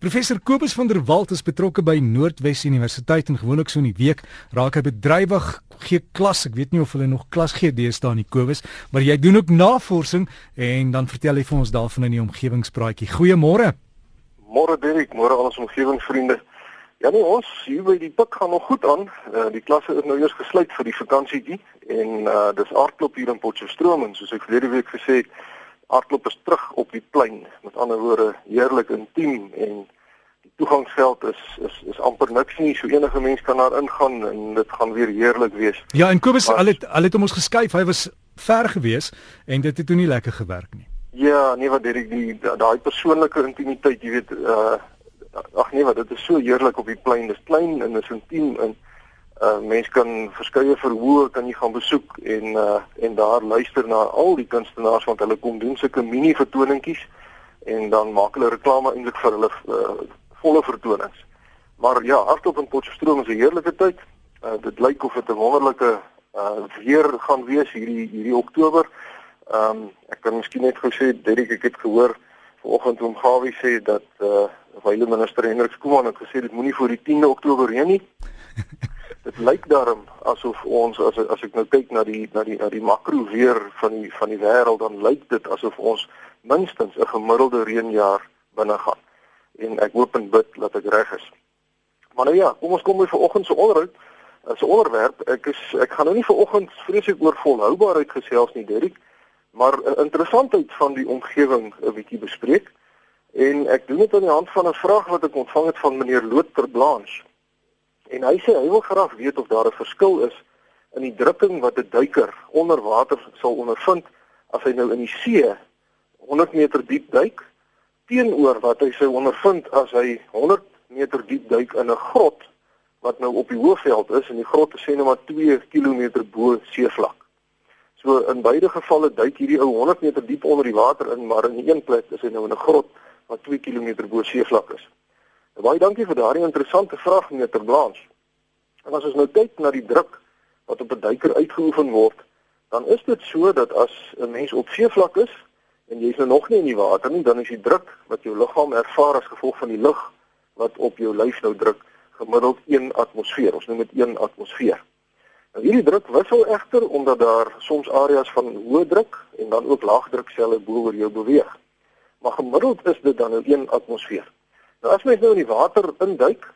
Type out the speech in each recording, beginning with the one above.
Professor Kobus van der Walt is betrokke by Noordwes Universiteit en gewoonlik so in die week raak hy bedrywig gee klas. Ek weet nie of hulle nog klas gee deesdae in die Kobus, maar jy doen ook navorsing en dan vertel hy vir ons daarvan in die omgewingspraatjie. Goeiemôre. Môre Dirk, môre al ons omgewingsvriende. Ja nee, ons hier by die pik gaan nog goed aan. Uh, die klasse is nou eers gesluit vir die vakansietjie en uh, dis aardklop hier in Potchefstroom en soos ek verlede week gesê het hardloop is terug op die plein. Met ander woorde, heerlik intiem en die toegangsveld is is is amper niks nie. So enige mens kan daar ingaan en dit gaan weer heerlik wees. Ja, en Kobus, al het al het hom ons geskuif. Hy was ver gewees en dit het toe nie lekker gewerk nie. Ja, nee wat dit die daai persoonlike intimiteit, jy weet, uh ag nee wat dit is so heerlik op die plein. Dit is klein en is intiem en uh mense kan verskeie verhoë kan jy gaan besoek en uh en daar luister na al die kunstenaars want hulle kom doen sulke mini vertoningkies en dan maak hulle reklame eintlik vir hulle uh, volle vertonings. Maar ja, hardop in Potchefstroom is 'n heerlike tyd. Uh dit lyk of dit 'n wonderlike uh weer gaan wees hierdie hierdie Oktober. Um ek kan miskien net gou sê Derek ek het gehoor vanoggend oom Gawie sê dat uh wyle minister Hendrik Skooman het gesê dit moenie voor die 10de Oktober reën nie. dit lyk daarom asof ons as as ek nou kyk na die na die na die makro weer van die van die wêreld dan lyk dit asof ons minstens 'n gemiddelde reënjaar binne gaan. En ek hoop en bid dat ek reg is. Maar nou ja, kom ons kom by vanoggend se onderhoud. As 'n onderwerp, ek is ek gaan nou nie vanoggend vreeslik oor volhoubaarheid gesels nie, Derek, maar 'n interessantheid van die omgewing 'n bietjie bespreek. En ek doen dit aan die hand van 'n vraag wat ek ontvang het van meneer Loter Blanche. En hy sê hy wil graag weet of daar 'n verskil is in die drukking wat 'n duiker onder water sal ondervind as hy nou in die see 100 meter diep duik teenoor wat hy sou ondervind as hy 100 meter diep duik in 'n grot wat nou op die hoëveld is en die grot is sê net maar 2 km bo seevlak. So in beide gevalle duik hierdie ou 100 meter diep onder die water in, maar in een plek is hy nou in 'n grot wat 2 km bo seevlak is. Baie dankie vir daardie interessante vraag meneer Terblanche. En as ons nou kyk na die druk wat op 'n duiker uitgeoefen word, dan is dit so dat as 'n mens op seevlak is en jy's nou nog nie in die water nie, dan is die druk wat jou liggaam ervaar as gevolg van die lug wat op jou lyf nou druk, gemiddeld 1 atmosfeer. Ons noem dit 1 atmosfeer. Nou hierdie druk wissel egter omdat daar soms areas van hoë druk en dan ook laagdrukselle bo oor jou beweeg. Maar gemiddeld is dit dan nou 1 atmosfeer. Nou as mens nou in die water induik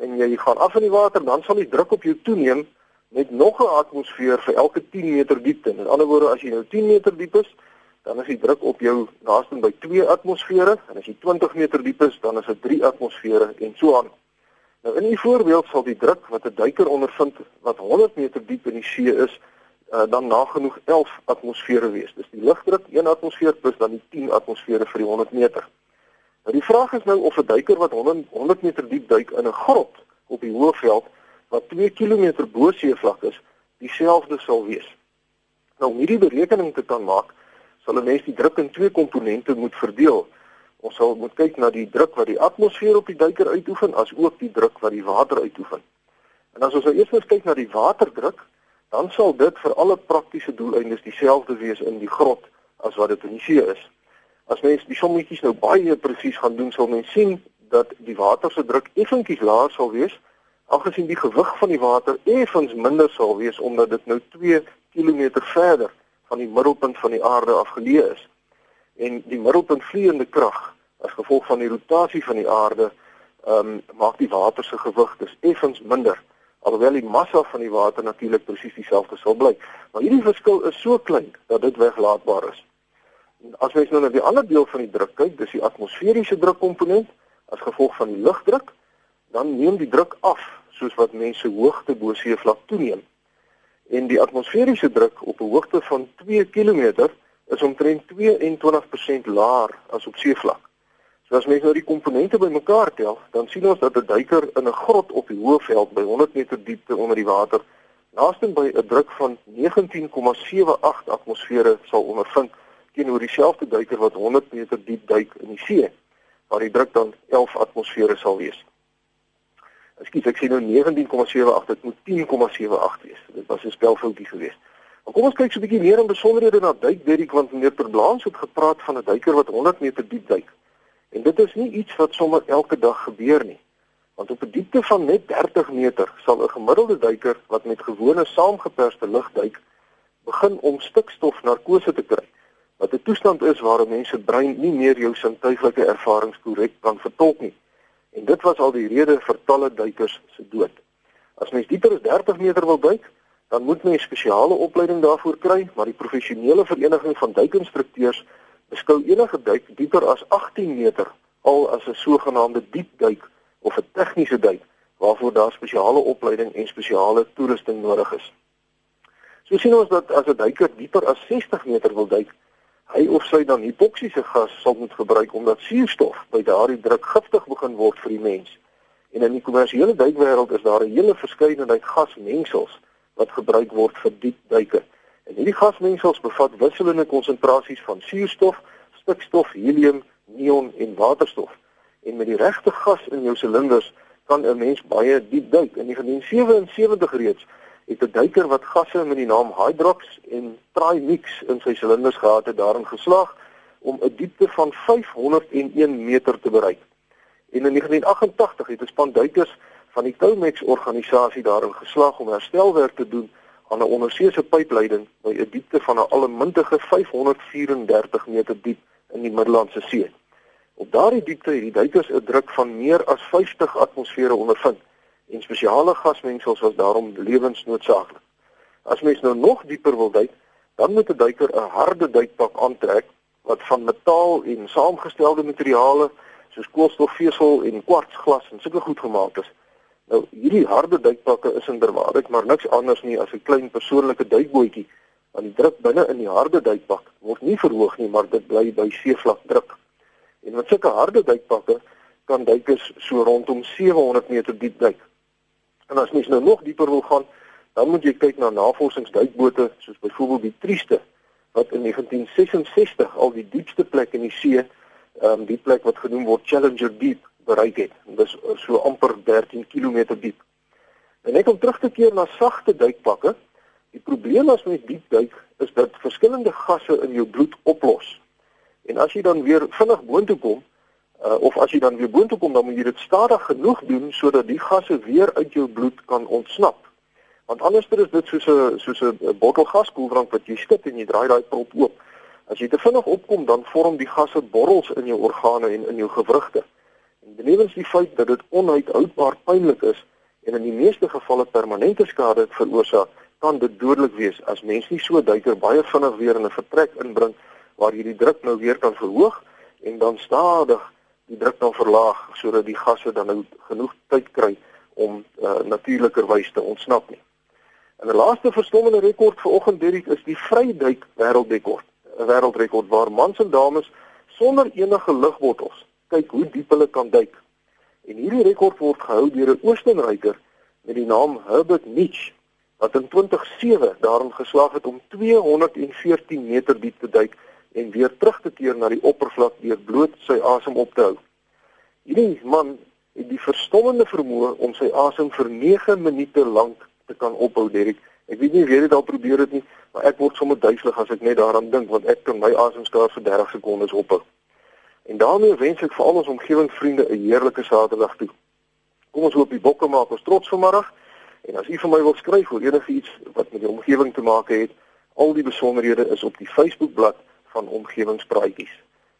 en jy gaan af in die water, dan sal die druk op jou toeneem met nog 'n atmosfeer vir elke 10 meter diepte. In ander woorde, as jy nou 10 meter diep is, dan is die druk op jou naaste by 2 atmosfere en as jy 20 meter diep is, dan is dit 3 atmosfere en so aan. Nou in 'n voorbeeld sal die druk wat 'n duiker ondervind wat 100 meter diep in die see is, uh, dan nagenoeg 11 atmosfere wees. Dis die lugdruk 1 atmosfeer plus dan die 10 atmosfere vir die 100 meter. Nou die vraag is nou of 'n duiker wat 100 100 meter diep duik in 'n grot op die Hoëveld wat 2 km bo seevlak is, dieselfde sal wees. Nou om hierdie berekening te kan maak, sal 'n mens die druk in twee komponente moet verdeel. Ons sal moet kyk na die druk wat die atmosfeer op die duiker uitoefen as ook die druk wat die water uitoefen. En as ons nou eers kyk na die waterdruk, dan sal dit vir alle praktiese doeleindes dieselfde wees in die grot as wat dit in die see is. As mens die sommetjies nou baie presies gaan doen, sal mens sien dat die water se druk effentjies laer sal wees, aangesien die gewig van die water effens minder sal wees omdat dit nou 2 km verder van die middelpunt van die aarde afgeleë is. En die middelpunt vliegende krag as gevolg van die rotasie van die aarde, ehm um, maak die water se gewig dus effens minder alhoewel die massa van die water natuurlik presies dieselfde sal bly. Maar hierdie verskil is so klein dat dit weglaatbaar is. As jy nou na die ander deel van die druk kyk, dis die atmosferiese drukkomponent as gevolg van die lugdruk, dan neem die druk af soos wat mense hoogte bo seevlak toeneem. En die atmosferiese druk op 'n hoogte van 2 km is omtrent 22% laer as op seevlak. So as mens nou die komponente bymekaar tel, dan sien ons dat 'n duiker in 'n grot op die Hoëveld by 100 meter diepte onder die water naaste by 'n druk van 19,78 atmosfere sal ondervind teenoor dieselfde duiker wat 100 meter diep duik in die see waar die druk dan 11 atmosfere sal wees. Ekskuus, ek sê nou 19,78, dit moet 10,78 wees. Dit was 'n spelfoutjie geweest. Maar kom ons kyk so 'n bietjie meer in besonderhede na duik Derrick want meneer Perblaans het gepraat van 'n duiker wat 100 meter diep duik. En dit is nie iets wat sommer elke dag gebeur nie. Want op 'n diepte van net 30 meter sal 'n gemiddelde duiker wat met gewone saamgeperste lug duik, begin om stikstofnarkose te kry. Wat 'n toestand is waar 'n mens se brein nie meer jou sintuiglike ervarings korrek kan vertolk nie. En dit was al die rede vir talle duikers se dood. As mens dieper as 30 meter wil duik, dan moet mens spesiale opleiding daarvoor kry, maar die professionele vereniging van duikinstrukteurs beskou enige duik dieper as 18 meter al as 'n sogenaamde diepduik of 'n tegniese duik waarvoor daar spesiale opleiding en spesiale toerusting nodig is. So sien ons dat as 'n duiker dieper as 60 meter wil duik, hy of sy dan hipoksiese gas sal moet gebruik omdat suurstof by daardie druk giftig begin word vir die mens. En in die kommersiële duikwêreld is daar 'n hele verskeidenheid gasmengsels wat gebruik word vir diep duike. En hierdie gasmengsels bevat wisselende konsentrasies van suurstof, stikstof, helium, neon en waterstof. En met die regte gas in jou silinders kan 'n mens baie diep duik. In 1977 reeds het 'n duiker wat gasse met die naam Hydrox en Trimix in sy silinders gehad het daarin geslaag om 'n diepte van 501 meter te bereik. En in 1988 het 'n span duikers van die Tomex organisasie daarin geslaag om herstelwerk te doen aan 'n onderseese pypleiding by 'n diepte van 'n allemintige 534 meter diep in die Middellandse See. Op daardie diepte het die duikers 'n druk van meer as 50 atmosfere ondervind en spesiale gasmengsels was daarom lewensnoodsaaklik. As mens nou nog dieper wil duik, dan moet 'n duiker 'n harde duikpak aantrek wat van metaal en saamgestelde materiale soos koolstofvesel en kwartsglas en sulke goed gemaak is. Nou hierdie harde duikpakke is inderwaarheid maar niks anders nie as 'n klein persoonlike duikbootjie want die druk binne in die harde duikpak word nie verhoog nie maar dit bly by seevlak druk. En met sulke harde duikpakke kan duikers so rondom 700 meter diep duik. En as mens nou nog dieper wil gaan, dan moet jy kyk na navorsingsduikbote soos byvoorbeeld die Trieste wat in 1966 al die diepste plek in die see, ehm um, die plek wat genoem word Challenger Deep bereik het. Dit is so amper 13 km diep. En net om terug te keer na sagte duikpakke, die probleem as mens diep duik is dat verskillende gasse in jou bloed oplos. En as jy dan weer vinnig boontoe kom, uh, of as jy dan weer boontoe kom, dan moet jy dit stadig genoeg doen sodat die gasse weer uit jou bloed kan ontsnap. Want anders is dit soos 'n soos 'n bottel gaskoeldrank wat jy skit en jy draai daai prop oop. As jy te vinnig opkom, dan vorm die gasse borrels in jou organe en in jou gewrigte. En benewens die feit dat dit onuithoudbaar pynlik is en in die meeste gevalle permanente skade veroorsaak, kan dit dodelik wees as mens nie so duiker baie vinnig weer in 'n vertrek inbring waar jy die druk nou weer kan verhoog en dan stadig die druk dan verlaag sodat die gasse dan nou genoeg tyd kry om uh, natuurlikerwys te ontsnap nie. En 'n laaste verstommende rekord vanoggend Derek is die vryduik wêreldrekord. 'n Wêreldrekord waar mans en dames sonder enige lugbottels kyk hoe diep hulle kan duik. En hierdie rekord word gehou deur 'n Oostenryker met die naam Herbert Nitsch wat in 2007 daarin geslaag het om 214 meter diep te duik en weer terug te keer na die oppervlak deur bloot sy asem op te hou. Hierdie man het die verstommende vermoë om sy asem vir 9 minute lank te kan ophou, Derek. Ek weet nie jy dit al probeer het nie, maar ek word sommer duiselig as ek net daaraan dink want ek kan my asemskaar vir 30 sekondes ophou. En daarmee wens ek vir al ons omgewingsvriende 'n heerlike Saterdag toe. Kom ons hoop die bokke maak ons trots vanmiddag. En as u vir my wil skryf oor enigiets wat met die omgewing te maak het, al die besonderhede is op die Facebookblad van Omgewingspraatjies.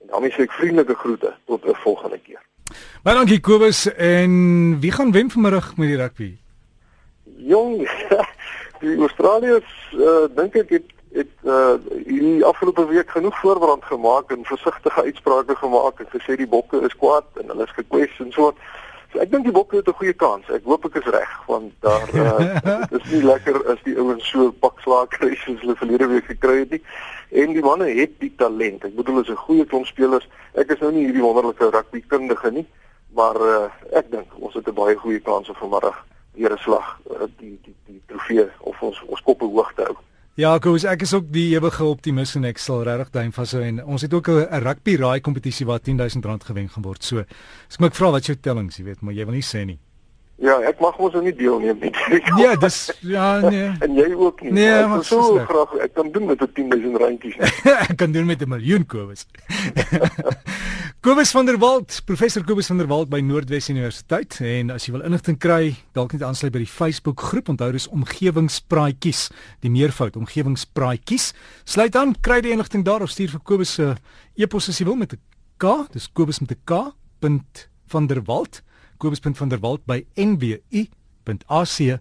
En daarmee sê ek vriendelike groete tot 'n volgende keer. Baie dankie Kobus en wie gaan wen vanmiddag met die rugby? Jong, die Australiërs uh, dink ek het het uh hierdie afgelope week genoeg voorbrand gemaak en versigtige uitsprake gemaak en gesê die bokke is kwaad en hulle is gekwes en so. So ek dink die bokke het 'n goeie kans. Ek hoop ek is reg want daar uh is nie lekker as die ouens so pak slaag kry soos hulle verlede week gekry het nie. En die manne het die talent. Ek bedoel hulle is 'n goeie klomp spelers. Ek is nou nie hierdie wonderlike rugby kundige nie, maar uh ek dink ons het 'n baie goeie kans om vanmiddag weer 'n slag uh, die die die trofee of ons ons koppe hoog te hou. Ja, koos, ek is ook die ewige optimis en ek sal regtig duim vashou en ons het ook 'n rugby raai kompetisie waar R10000 gewen gaan word. So, as ek my vra wat jou tellings, jy weet, maar jy wil nie sê nie. Ja, ek mag mos nie deelneem nie. Ja, dis ja nee. en jy ook nie. Nee, maar ek wil so verskriklik. graag ek kan doen met 'n 10000 randjies. ek kan doen met 'n miljoen Kobus. Kobus van der Walt, professor Kobus van der Walt by Noordwes Universiteit en as jy wil inligting kry, dalk net aansluit by die Facebook groep. Onthou dis omgewingspraatjies, die meervoud omgewingspraatjies. Sluit aan, kry die inligting daar of stuur vir Kobus se uh, e-pos as jy wil met 'n K, dis Kobus met 'n K. van der Walt kobus.vanderwalt by nwu.ac.za